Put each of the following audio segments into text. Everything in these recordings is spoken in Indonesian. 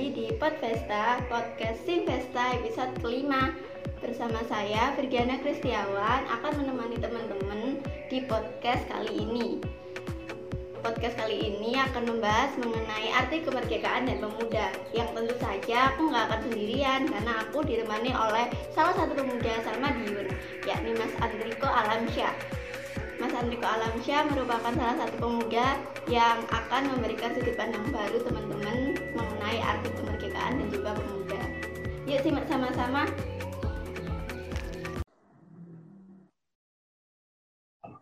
lagi di Podfesta, podcast Simfesta episode kelima. Bersama saya, Virgiana Kristiawan, akan menemani teman-teman di podcast kali ini. Podcast kali ini akan membahas mengenai arti kemerdekaan dan pemuda. Yang tentu saja aku nggak akan sendirian karena aku ditemani oleh salah satu pemuda sama Diun Yakni Mas Andriko Alamsyah. Mas Andriko Alamsyah merupakan salah satu pemuda yang akan memberikan sudut pandang baru teman-teman mengenai arti kemerdekaan dan juga pemuda. Yuk simak sama-sama.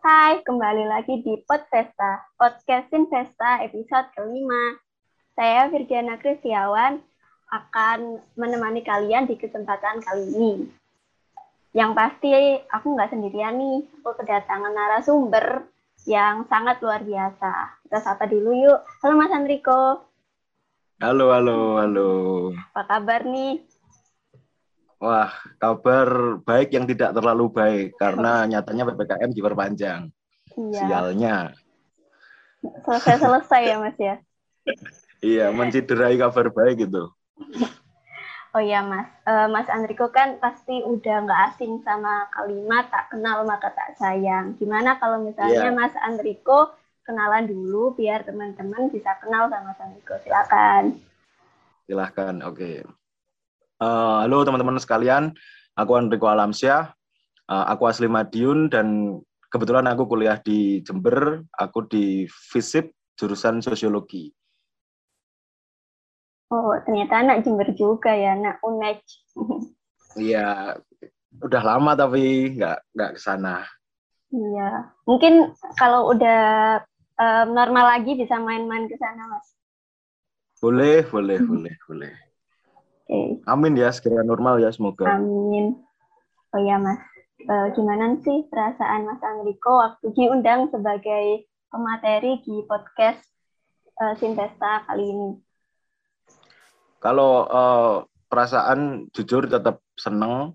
Hai, kembali lagi di Podfesta, podcastin Festa episode kelima. Saya Virgiana Kristiawan akan menemani kalian di kesempatan kali ini yang pasti aku nggak sendirian nih, aku kedatangan narasumber yang sangat luar biasa. Kita sapa dulu yuk. Halo Mas Andriko. Halo, halo, halo. Apa kabar nih? Wah, kabar baik yang tidak terlalu baik karena nyatanya PPKM diperpanjang. Iya. Sialnya. Selesai-selesai ya Mas ya? iya, menciderai kabar baik itu. Oh iya Mas, uh, Mas Andriko kan pasti udah nggak asing sama kalimat tak kenal maka tak sayang. Gimana kalau misalnya yeah. Mas Andriko kenalan dulu biar teman-teman bisa kenal sama Andriko. Silakan. Silakan, oke. Okay. Uh, eh, halo teman-teman sekalian, aku Andriko Alamsyah. Uh, aku asli Madiun dan kebetulan aku kuliah di Jember. Aku di FISIP jurusan Sosiologi. Oh, ternyata anak Jember juga ya, anak UNED. Iya, udah lama tapi nggak nggak ke sana. Iya, mungkin kalau udah um, normal lagi bisa main-main ke sana, Mas. Boleh, boleh, boleh, boleh. Okay. Amin ya, segera normal ya semoga. Amin. Oh ya, Mas. Uh, gimana sih perasaan Mas Andriko waktu diundang sebagai pemateri di podcast uh, Sinvesta kali ini? Kalau uh, perasaan jujur tetap seneng,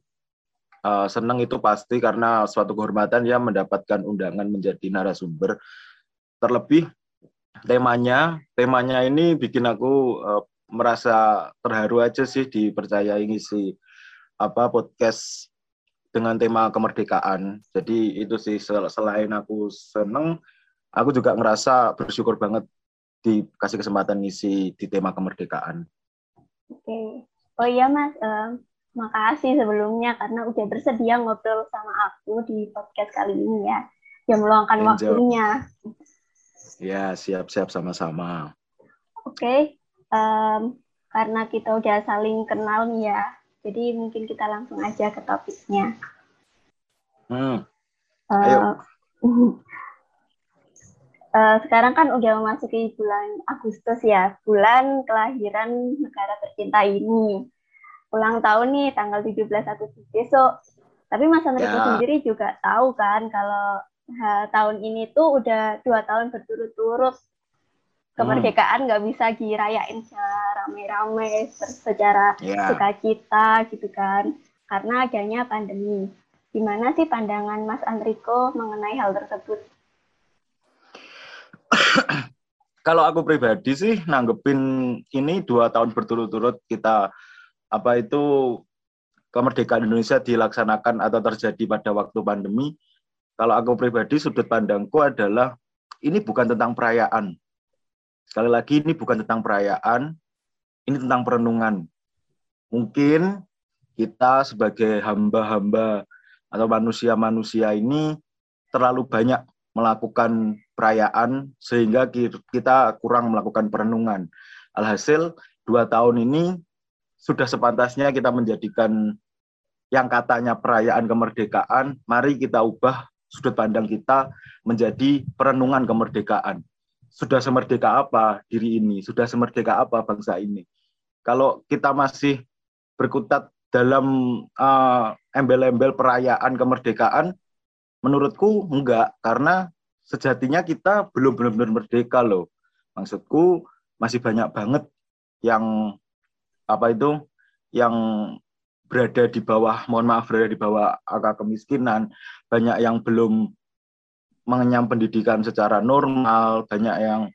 uh, seneng itu pasti karena suatu kehormatan ya mendapatkan undangan menjadi narasumber. Terlebih temanya, temanya ini bikin aku uh, merasa terharu aja sih dipercayai ngisi apa podcast dengan tema kemerdekaan. Jadi itu sih selain aku seneng, aku juga ngerasa bersyukur banget dikasih kesempatan ngisi di tema kemerdekaan. Oke. Oh iya Mas, uh, makasih sebelumnya karena udah bersedia ngobrol sama aku di podcast kali ini ya. Yang meluangkan Angel. waktunya. Ya, siap-siap sama-sama. Oke. Okay. Um, karena kita udah saling kenal nih ya. Jadi mungkin kita langsung aja ke topiknya. Hmm. Ayo. Uh, Uh, sekarang kan udah memasuki bulan Agustus ya, bulan kelahiran negara tercinta ini. Ulang tahun nih tanggal 17 Agustus besok. Tapi Mas Enrico ya. sendiri juga tahu kan kalau ha, tahun ini tuh udah dua tahun berturut-turut kemerdekaan nggak hmm. bisa dirayain secara rame-rame, secara yeah. sukacita gitu kan, karena adanya pandemi. Gimana sih pandangan Mas Andriko mengenai hal tersebut? kalau aku pribadi sih nanggepin ini dua tahun berturut-turut kita apa itu kemerdekaan Indonesia dilaksanakan atau terjadi pada waktu pandemi. Kalau aku pribadi sudut pandangku adalah ini bukan tentang perayaan. Sekali lagi ini bukan tentang perayaan, ini tentang perenungan. Mungkin kita sebagai hamba-hamba atau manusia-manusia ini terlalu banyak melakukan perayaan sehingga kita kurang melakukan perenungan. Alhasil dua tahun ini sudah sepantasnya kita menjadikan yang katanya perayaan kemerdekaan, mari kita ubah sudut pandang kita menjadi perenungan kemerdekaan. Sudah semerdeka apa diri ini? Sudah semerdeka apa bangsa ini? Kalau kita masih berkutat dalam uh, embel-embel perayaan kemerdekaan, Menurutku enggak, karena sejatinya kita belum benar-benar merdeka loh. Maksudku masih banyak banget yang apa itu yang berada di bawah, mohon maaf berada di bawah angka kemiskinan, banyak yang belum mengenyam pendidikan secara normal, banyak yang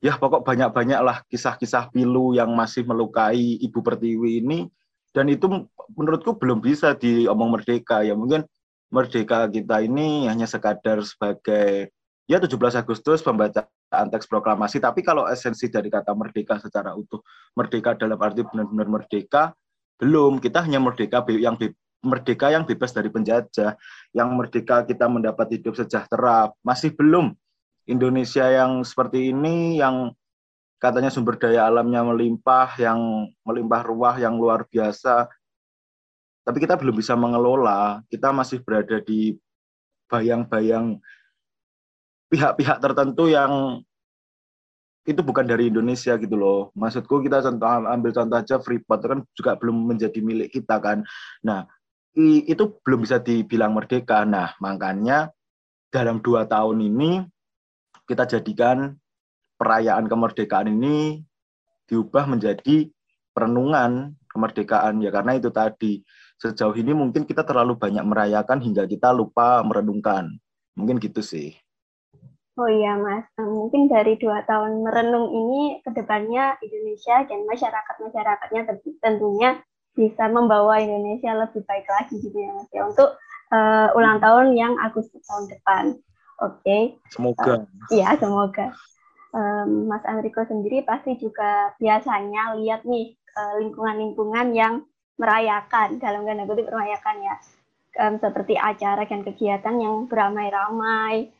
ya pokok banyak-banyak lah kisah-kisah pilu yang masih melukai Ibu Pertiwi ini. Dan itu menurutku belum bisa diomong merdeka. Ya mungkin merdeka kita ini hanya sekadar sebagai ya 17 Agustus pembacaan teks proklamasi. Tapi kalau esensi dari kata merdeka secara utuh merdeka dalam arti benar-benar merdeka belum kita hanya merdeka yang merdeka yang bebas dari penjajah yang merdeka kita mendapat hidup sejahtera masih belum Indonesia yang seperti ini yang katanya sumber daya alamnya melimpah yang melimpah ruah yang luar biasa tapi kita belum bisa mengelola. Kita masih berada di bayang-bayang pihak-pihak tertentu yang itu bukan dari Indonesia gitu loh. Maksudku kita contoh ambil contoh aja Freeport kan juga belum menjadi milik kita kan. Nah itu belum bisa dibilang merdeka. Nah makanya dalam dua tahun ini kita jadikan perayaan kemerdekaan ini diubah menjadi perenungan kemerdekaan ya karena itu tadi sejauh ini mungkin kita terlalu banyak merayakan hingga kita lupa merenungkan. Mungkin gitu sih. Oh iya Mas, mungkin dari dua tahun merenung ini ke depannya Indonesia dan masyarakat-masyarakatnya tentunya bisa membawa Indonesia lebih baik lagi gitu ya Mas ya untuk uh, ulang tahun yang Agustus tahun depan. Oke. Okay. Semoga. Iya uh, semoga. Um, Mas Enrico sendiri pasti juga biasanya lihat nih eh, lingkungan-lingkungan yang merayakan dalam tanda kutip merayakan ya um, seperti acara dan kegiatan yang beramai-ramai.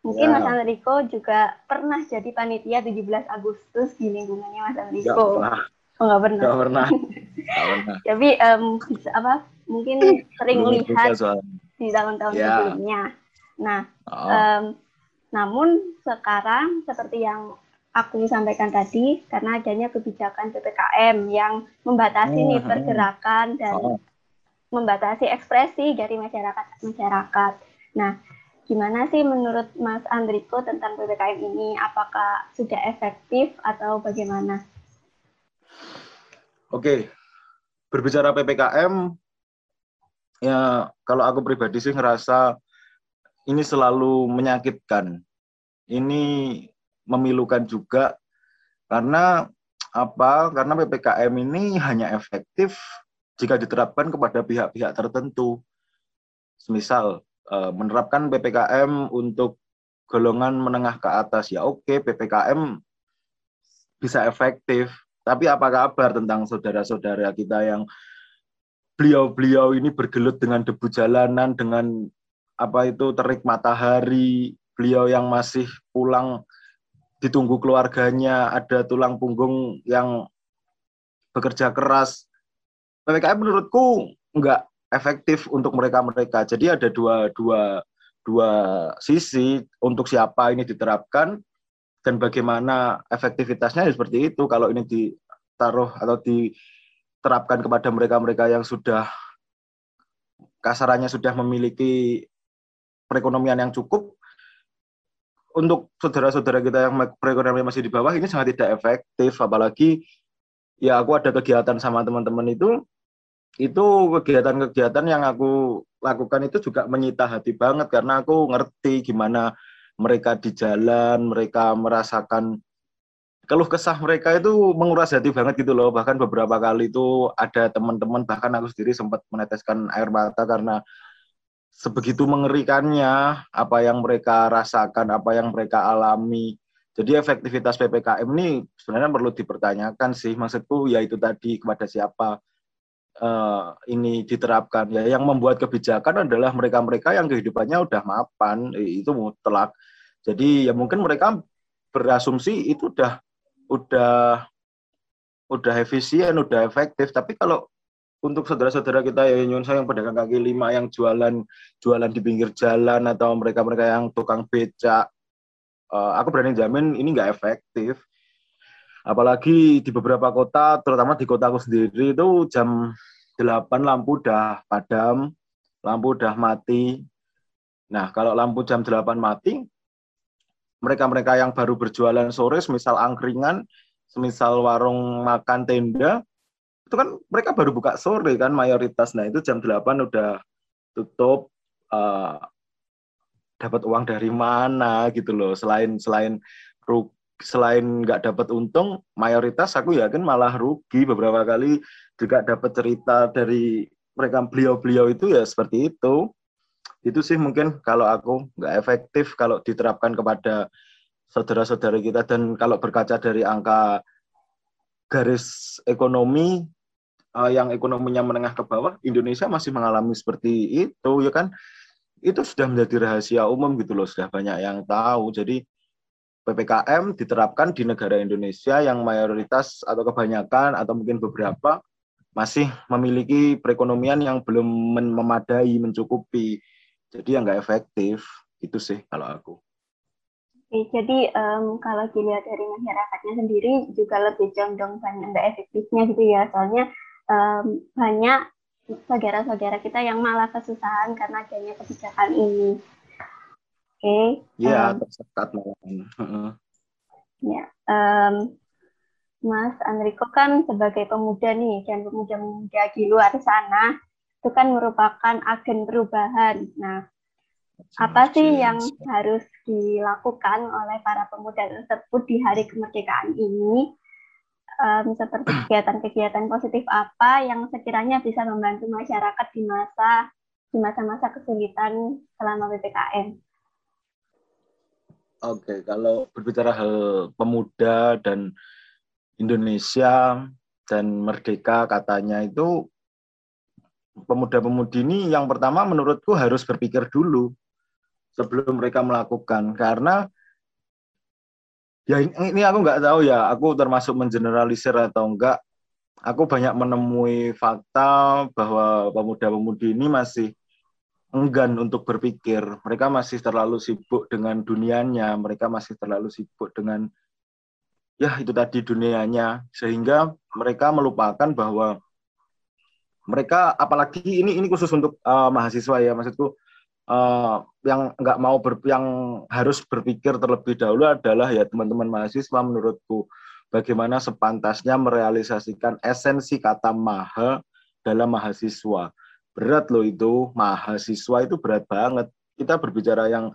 Mungkin ya. Mas Enrico juga pernah jadi panitia 17 Agustus di lingkungannya Mas Enrico. Gak pernah. Oh, pernah. Gak pernah. Gak pernah. Tapi um, apa? Mungkin sering lihat di tahun-tahun ya. sebelumnya. Nah, oh. um, namun sekarang seperti yang aku sampaikan tadi karena adanya kebijakan PPKM yang membatasi oh, nih pergerakan dan oh. membatasi ekspresi dari masyarakat masyarakat. Nah, gimana sih menurut Mas Andriko tentang PPKM ini? Apakah sudah efektif atau bagaimana? Oke, berbicara PPKM, ya kalau aku pribadi sih ngerasa ini selalu menyakitkan. Ini memilukan juga karena apa? Karena PPKM ini hanya efektif jika diterapkan kepada pihak-pihak tertentu. Misal eh, menerapkan PPKM untuk golongan menengah ke atas ya oke PPKM bisa efektif. Tapi apa kabar tentang saudara-saudara kita yang beliau-beliau ini bergelut dengan debu jalanan dengan apa itu terik matahari, beliau yang masih pulang ditunggu keluarganya, ada tulang punggung yang bekerja keras. PPKM menurutku nggak efektif untuk mereka-mereka. Jadi ada dua, dua, dua sisi untuk siapa ini diterapkan dan bagaimana efektivitasnya ya seperti itu. Kalau ini ditaruh atau diterapkan kepada mereka-mereka yang sudah kasarannya sudah memiliki perekonomian yang cukup, untuk saudara-saudara kita yang perekonomian masih di bawah ini sangat tidak efektif apalagi ya aku ada kegiatan sama teman-teman itu itu kegiatan-kegiatan yang aku lakukan itu juga menyita hati banget karena aku ngerti gimana mereka di jalan, mereka merasakan keluh kesah mereka itu menguras hati banget gitu loh. Bahkan beberapa kali itu ada teman-teman bahkan aku sendiri sempat meneteskan air mata karena sebegitu mengerikannya apa yang mereka rasakan, apa yang mereka alami. Jadi efektivitas PPKM ini sebenarnya perlu dipertanyakan sih. Maksudku ya itu tadi kepada siapa uh, ini diterapkan. Ya yang membuat kebijakan adalah mereka-mereka yang kehidupannya udah mapan, itu mutlak. Jadi ya mungkin mereka berasumsi itu udah udah udah efisien, udah efektif. Tapi kalau untuk saudara-saudara kita ya nyun yang pedagang kaki lima yang jualan jualan di pinggir jalan atau mereka-mereka yang tukang becak uh, aku berani jamin ini nggak efektif apalagi di beberapa kota terutama di kota aku sendiri itu jam 8 lampu udah padam lampu udah mati nah kalau lampu jam 8 mati mereka-mereka yang baru berjualan sore semisal angkringan semisal warung makan tenda itu kan mereka baru buka sore kan mayoritas. Nah, itu jam 8 udah tutup uh, dapat uang dari mana gitu loh. Selain selain selain nggak dapat untung, mayoritas aku yakin malah rugi beberapa kali juga dapat cerita dari mereka beliau-beliau itu ya seperti itu. Itu sih mungkin kalau aku nggak efektif kalau diterapkan kepada saudara-saudara kita dan kalau berkaca dari angka garis ekonomi uh, yang ekonominya menengah ke bawah, Indonesia masih mengalami seperti itu ya kan. Itu sudah menjadi rahasia umum gitu loh, sudah banyak yang tahu. Jadi PPKM diterapkan di negara Indonesia yang mayoritas atau kebanyakan atau mungkin beberapa masih memiliki perekonomian yang belum memadai, mencukupi. Jadi yang nggak efektif. Itu sih kalau aku. Oke, jadi um, kalau dilihat dari masyarakatnya sendiri juga lebih condong banyak nggak efektifnya gitu ya. Soalnya um, banyak saudara-saudara kita yang malah kesusahan karena adanya kebijakan ini. Oke. Okay. Iya, um, tersekat malah. Ya, um, Mas Enrico kan sebagai pemuda nih dan pemuda-pemuda di luar sana itu kan merupakan agen perubahan. Nah, apa sih yang harus dilakukan oleh para pemuda tersebut di hari kemerdekaan ini? Um, seperti kegiatan-kegiatan positif apa yang sekiranya bisa membantu masyarakat di masa di masa-masa kesulitan selama ppkm? Oke, kalau berbicara hal pemuda dan Indonesia dan merdeka katanya itu pemuda-pemudi ini yang pertama menurutku harus berpikir dulu sebelum mereka melakukan. Karena ya ini aku nggak tahu ya aku termasuk mengeneralisir atau enggak aku banyak menemui fakta bahwa pemuda-pemudi ini masih enggan untuk berpikir. Mereka masih terlalu sibuk dengan dunianya, mereka masih terlalu sibuk dengan ya itu tadi dunianya sehingga mereka melupakan bahwa mereka apalagi ini ini khusus untuk uh, mahasiswa ya maksudku uh, yang nggak mau ber, yang harus berpikir terlebih dahulu adalah ya teman-teman mahasiswa menurutku bagaimana sepantasnya merealisasikan esensi kata maha dalam mahasiswa berat loh itu mahasiswa itu berat banget. Kita berbicara yang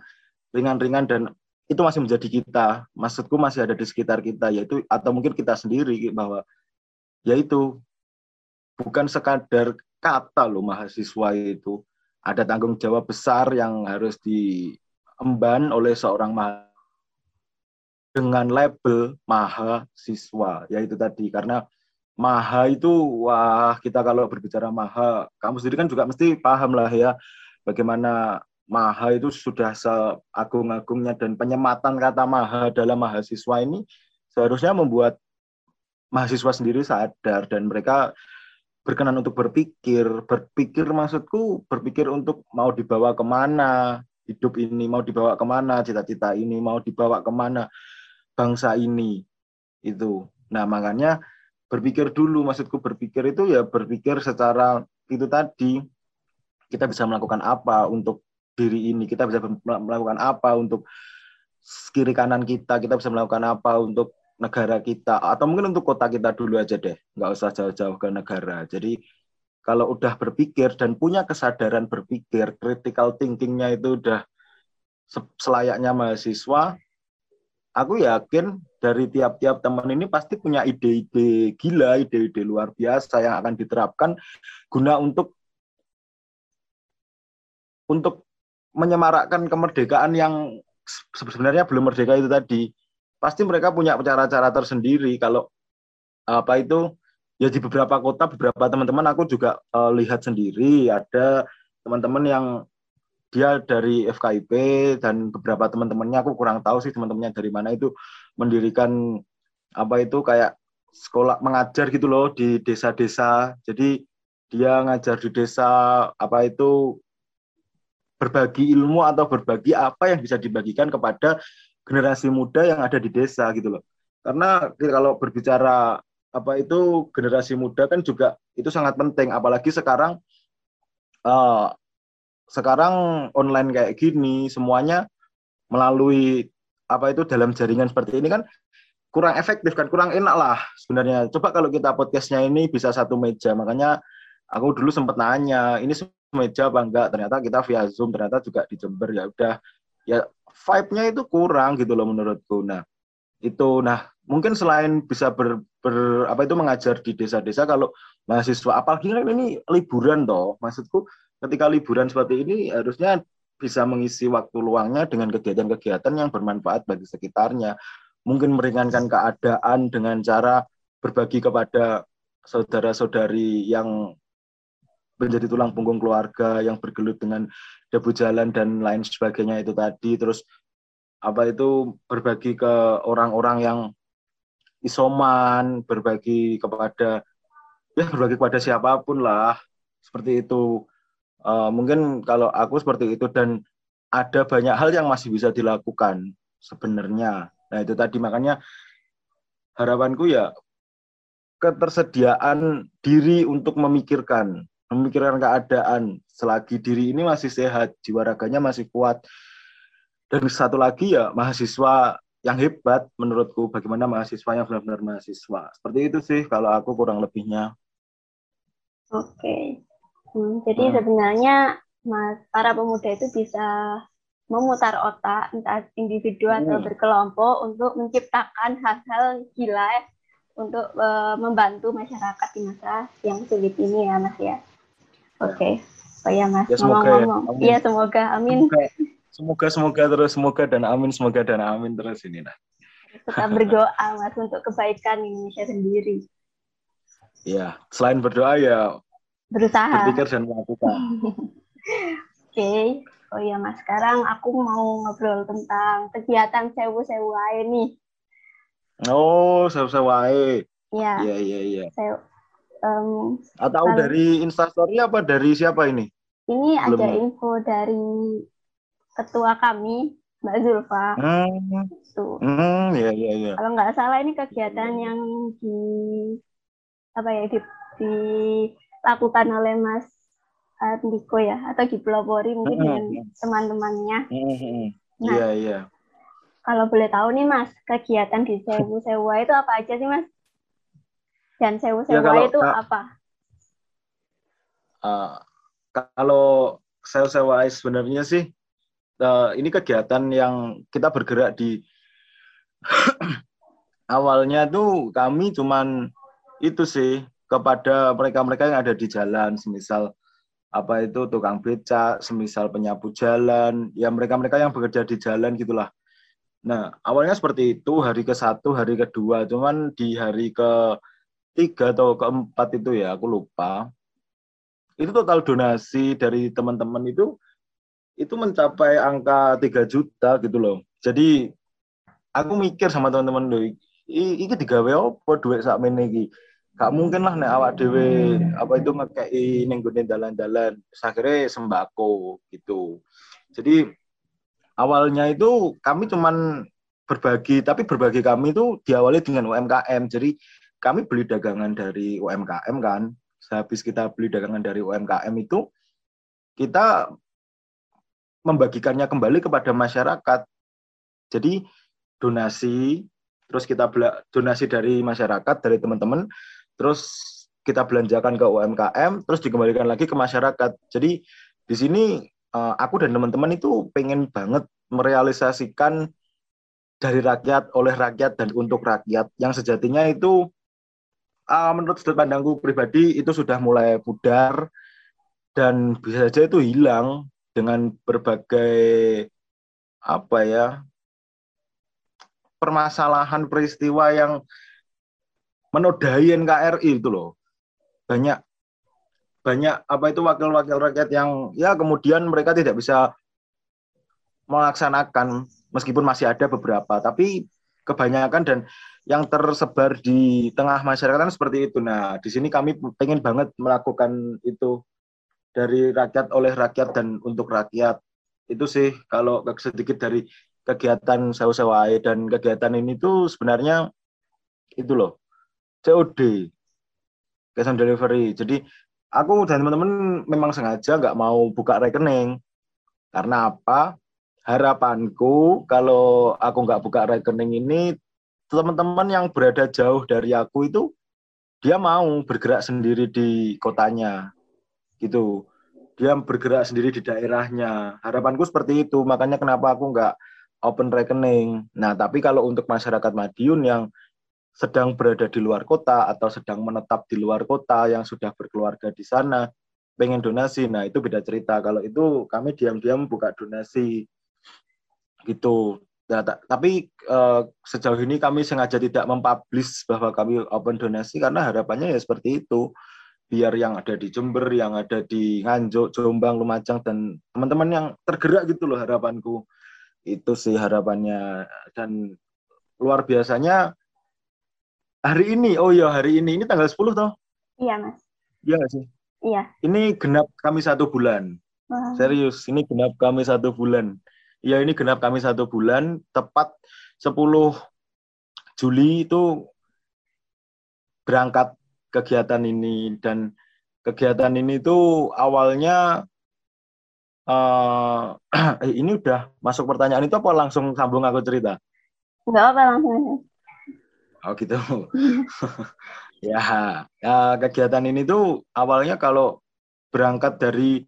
ringan-ringan dan itu masih menjadi kita. Maksudku masih ada di sekitar kita yaitu atau mungkin kita sendiri bahwa yaitu bukan sekadar kata loh mahasiswa itu. Ada tanggung jawab besar yang harus diemban oleh seorang mahasiswa dengan label mahasiswa yaitu tadi. Karena maha itu wah kita kalau berbicara maha kamu sendiri kan juga mesti paham lah ya bagaimana maha itu sudah seagung-agungnya dan penyematan kata maha dalam mahasiswa ini seharusnya membuat mahasiswa sendiri sadar dan mereka berkenan untuk berpikir. Berpikir maksudku berpikir untuk mau dibawa ke mana hidup ini mau dibawa ke mana cita-cita ini mau dibawa ke mana bangsa ini itu. Nah makanya berpikir dulu maksudku berpikir itu ya berpikir secara itu tadi kita bisa melakukan apa untuk diri ini kita bisa melakukan apa untuk kiri kanan kita kita bisa melakukan apa untuk negara kita atau mungkin untuk kota kita dulu aja deh nggak usah jauh-jauh ke negara. Jadi kalau udah berpikir dan punya kesadaran berpikir critical thinkingnya itu udah selayaknya mahasiswa aku yakin dari tiap-tiap teman ini pasti punya ide-ide gila, ide-ide luar biasa yang akan diterapkan guna untuk untuk menyemarakkan kemerdekaan yang sebenarnya belum merdeka itu tadi. Pasti mereka punya cara-cara tersendiri kalau apa itu ya di beberapa kota beberapa teman-teman aku juga uh, lihat sendiri ada teman-teman yang dia dari FKIP dan beberapa teman-temannya aku kurang tahu sih teman-temannya dari mana itu mendirikan apa itu kayak sekolah mengajar gitu loh di desa-desa. Jadi dia ngajar di desa apa itu berbagi ilmu atau berbagi apa yang bisa dibagikan kepada generasi muda yang ada di desa gitu loh. Karena kalau berbicara apa itu generasi muda kan juga itu sangat penting apalagi sekarang uh, sekarang online kayak gini semuanya melalui apa itu dalam jaringan seperti ini kan kurang efektif kan kurang enak lah sebenarnya. Coba kalau kita podcastnya ini bisa satu meja makanya aku dulu sempat nanya ini meja apa enggak? Ternyata kita via zoom ternyata juga di Jember ya udah. Ya vibe-nya itu kurang gitu loh menurutku. Nah itu nah mungkin selain bisa ber, ber apa itu mengajar di desa-desa kalau mahasiswa apalagi kan ini liburan toh maksudku ketika liburan seperti ini harusnya bisa mengisi waktu luangnya dengan kegiatan-kegiatan yang bermanfaat bagi sekitarnya mungkin meringankan keadaan dengan cara berbagi kepada saudara-saudari yang menjadi tulang punggung keluarga yang bergelut dengan debu jalan dan lain sebagainya itu tadi terus apa itu berbagi ke orang-orang yang isoman, berbagi kepada ya berbagi kepada siapa pun lah seperti itu. Uh, mungkin kalau aku seperti itu dan ada banyak hal yang masih bisa dilakukan sebenarnya. Nah itu tadi makanya harapanku ya ketersediaan diri untuk memikirkan, memikirkan keadaan selagi diri ini masih sehat, jiwa raganya masih kuat, dan satu lagi ya mahasiswa yang hebat menurutku bagaimana mahasiswa yang benar-benar mahasiswa. Seperti itu sih kalau aku kurang lebihnya. Oke. Hmm, jadi hmm. sebenarnya mas para pemuda itu bisa memutar otak entah individu hmm. atau berkelompok untuk menciptakan hal-hal gila untuk uh, membantu masyarakat di masa yang sulit ini ya Mas ya. Oke. Okay. Oh ya Mas, ya, ngomong-ngomong. Ya, Iya, semoga amin. Semoga Semoga semoga terus semoga dan amin semoga dan amin terus ini nah. Tetap berdoa mas untuk kebaikan Indonesia sendiri. Ya, selain berdoa ya berusaha berpikir dan melakukan. Oke. okay. Oh iya Mas, sekarang aku mau ngobrol tentang kegiatan sewu-sewu ini. Oh, sewu-sewu Iya. Iya, iya, iya. Sewu, um, Atau dari Instastory apa dari siapa ini? Ini Belum. ada info dari ketua kami Mbak Zulfa. Hmm. Tuh. Hmm, ya, ya, ya. Kalau nggak salah ini kegiatan yang di apa ya di, dilakukan oleh Mas Andiko ya atau dipelopori mungkin hmm. dengan teman-temannya. Hmm. hmm, hmm. Nah, iya, iya. Kalau boleh tahu nih Mas, kegiatan di Sewu Sewa itu apa aja sih Mas? Dan Sewu Sewa ya, kalau, itu apa? Uh, kalau Sewu Sewa sebenarnya sih uh, ini kegiatan yang kita bergerak di awalnya tuh kami cuman itu sih kepada mereka-mereka yang ada di jalan, semisal apa itu tukang beca, semisal penyapu jalan, ya mereka-mereka yang bekerja di jalan gitulah. Nah, awalnya seperti itu hari ke satu, hari kedua, cuman di hari ke tiga atau keempat itu ya aku lupa. Itu total donasi dari teman-teman itu itu mencapai angka 3 juta gitu loh. Jadi aku mikir sama teman-teman loh, iki digawe apa duit sak iki? Gak mungkin lah nek awak dhewe apa itu ngekei ning gone dalan-dalan. Akhirnya sembako gitu. Jadi awalnya itu kami cuman berbagi, tapi berbagi kami itu diawali dengan UMKM. Jadi kami beli dagangan dari UMKM kan. Sehabis kita beli dagangan dari UMKM itu kita membagikannya kembali kepada masyarakat. Jadi donasi, terus kita donasi dari masyarakat, dari teman-teman, terus kita belanjakan ke UMKM, terus dikembalikan lagi ke masyarakat. Jadi di sini eh, aku dan teman-teman itu pengen banget merealisasikan dari rakyat, oleh rakyat, dan untuk rakyat. Yang sejatinya itu uh, menurut sudut pandangku pribadi itu sudah mulai pudar dan bisa saja itu hilang dengan berbagai apa ya permasalahan peristiwa yang menodai NKRI itu loh. Banyak banyak apa itu wakil-wakil rakyat yang ya kemudian mereka tidak bisa melaksanakan meskipun masih ada beberapa. Tapi kebanyakan dan yang tersebar di tengah masyarakat kan seperti itu. Nah di sini kami pengen banget melakukan itu dari rakyat oleh rakyat dan untuk rakyat. Itu sih kalau sedikit dari kegiatan sewa-sewa dan kegiatan ini tuh sebenarnya itu loh COD cash on delivery. Jadi aku dan teman-teman memang sengaja nggak mau buka rekening. Karena apa? Harapanku kalau aku nggak buka rekening ini teman-teman yang berada jauh dari aku itu dia mau bergerak sendiri di kotanya. Gitu. Dia bergerak sendiri di daerahnya. Harapanku seperti itu. Makanya kenapa aku nggak open rekening. Nah, tapi kalau untuk masyarakat Madiun yang sedang berada di luar kota atau sedang menetap di luar kota yang sudah berkeluarga di sana, pengen donasi, nah itu beda cerita. Kalau itu kami diam-diam buka donasi gitu. Nah, tapi uh, sejauh ini kami sengaja tidak mempublish bahwa kami open donasi karena harapannya ya seperti itu. Biar yang ada di Jember, yang ada di Nganjuk, Jombang, Lumajang dan teman-teman yang tergerak gitu loh harapanku. Itu sih harapannya dan luar biasanya hari ini. Oh iya, hari ini ini tanggal 10 toh? Iya, Mas. Iya sih? Iya. Ini genap kami satu bulan. Wow. Serius, ini genap kami satu bulan ya ini genap kami satu bulan, tepat 10 Juli itu berangkat kegiatan ini dan kegiatan ini tuh awalnya uh, eh, ini udah masuk pertanyaan itu apa langsung sambung aku cerita? Enggak apa langsung. Oh gitu. ya, ya kegiatan ini tuh awalnya kalau berangkat dari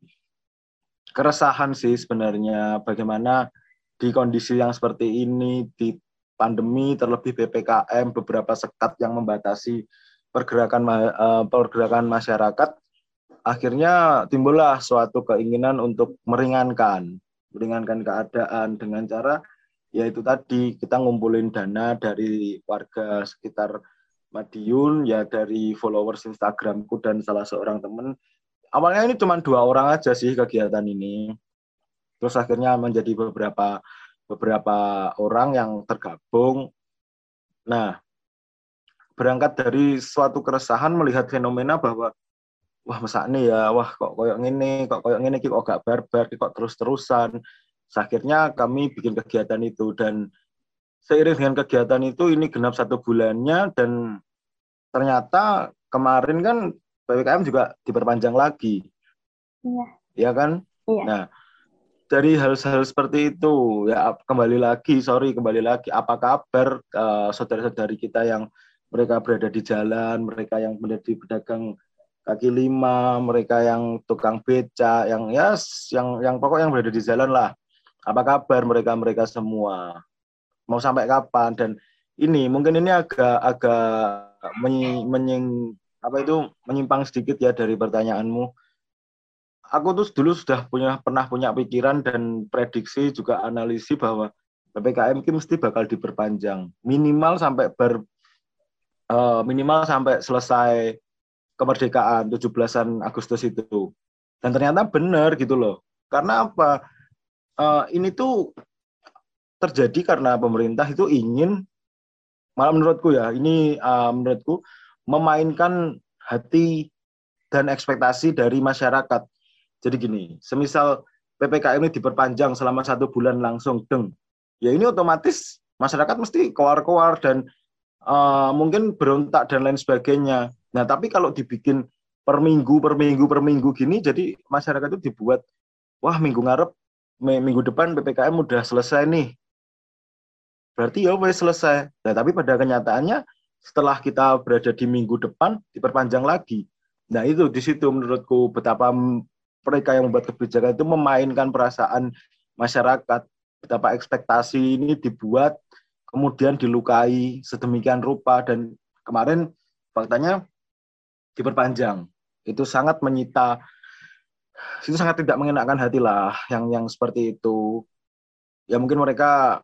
keresahan sih sebenarnya bagaimana di kondisi yang seperti ini di pandemi terlebih PPKM beberapa sekat yang membatasi pergerakan uh, pergerakan masyarakat akhirnya timbullah suatu keinginan untuk meringankan meringankan keadaan dengan cara yaitu tadi kita ngumpulin dana dari warga sekitar Madiun ya dari followers Instagramku dan salah seorang teman awalnya ini cuma dua orang aja sih kegiatan ini. Terus akhirnya menjadi beberapa beberapa orang yang tergabung. Nah, berangkat dari suatu keresahan melihat fenomena bahwa wah masa ini ya, wah kok koyok ini, kok koyok ini, kok gak barbar, kok terus-terusan. Akhirnya kami bikin kegiatan itu dan seiring dengan kegiatan itu ini genap satu bulannya dan ternyata kemarin kan PPKM juga diperpanjang lagi. Iya. Iya kan? Iya. Nah, dari hal-hal seperti itu ya kembali lagi sorry kembali lagi apa kabar uh, saudara-saudari kita yang mereka berada di jalan mereka yang menjadi pedagang kaki lima mereka yang tukang beca yang ya yang yang pokok yang berada di jalan lah apa kabar mereka mereka semua mau sampai kapan dan ini mungkin ini agak agak menying apa itu menyimpang sedikit ya dari pertanyaanmu. Aku tuh dulu sudah punya pernah punya pikiran dan prediksi juga analisis bahwa PPKM ini mesti bakal diperpanjang minimal sampai ber uh, minimal sampai selesai kemerdekaan 17-an Agustus itu. Dan ternyata benar gitu loh. Karena apa? Uh, ini tuh terjadi karena pemerintah itu ingin malah menurutku ya, ini uh, menurutku memainkan hati dan ekspektasi dari masyarakat. Jadi gini, semisal PPKM ini diperpanjang selama satu bulan langsung, deng, ya ini otomatis masyarakat mesti keluar-keluar dan uh, mungkin berontak dan lain sebagainya. Nah, tapi kalau dibikin per minggu, per minggu, per minggu gini, jadi masyarakat itu dibuat, wah minggu ngarep, minggu depan PPKM udah selesai nih. Berarti ya wes selesai. Nah, tapi pada kenyataannya setelah kita berada di minggu depan diperpanjang lagi. Nah itu di situ menurutku betapa mereka yang membuat kebijakan itu memainkan perasaan masyarakat, betapa ekspektasi ini dibuat kemudian dilukai sedemikian rupa dan kemarin faktanya diperpanjang. Itu sangat menyita itu sangat tidak mengenakan hati lah yang yang seperti itu. Ya mungkin mereka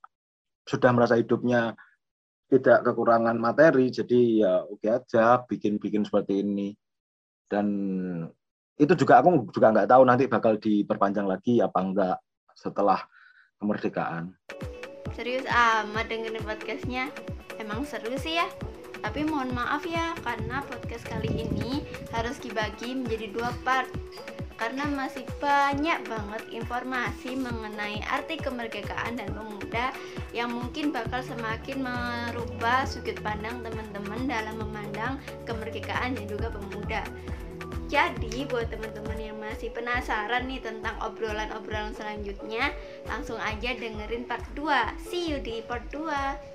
sudah merasa hidupnya tidak kekurangan materi jadi ya oke aja bikin-bikin seperti ini. Dan itu juga aku juga nggak tahu nanti bakal diperpanjang lagi apa enggak setelah kemerdekaan. Serius amat dengerin podcastnya. Emang seru sih ya. Tapi mohon maaf ya karena podcast kali ini harus dibagi menjadi dua part karena masih banyak banget informasi mengenai arti kemerdekaan dan pemuda yang mungkin bakal semakin merubah sudut pandang teman-teman dalam memandang kemerdekaan dan juga pemuda. Jadi buat teman-teman yang masih penasaran nih tentang obrolan-obrolan selanjutnya, langsung aja dengerin part 2. See you di part 2.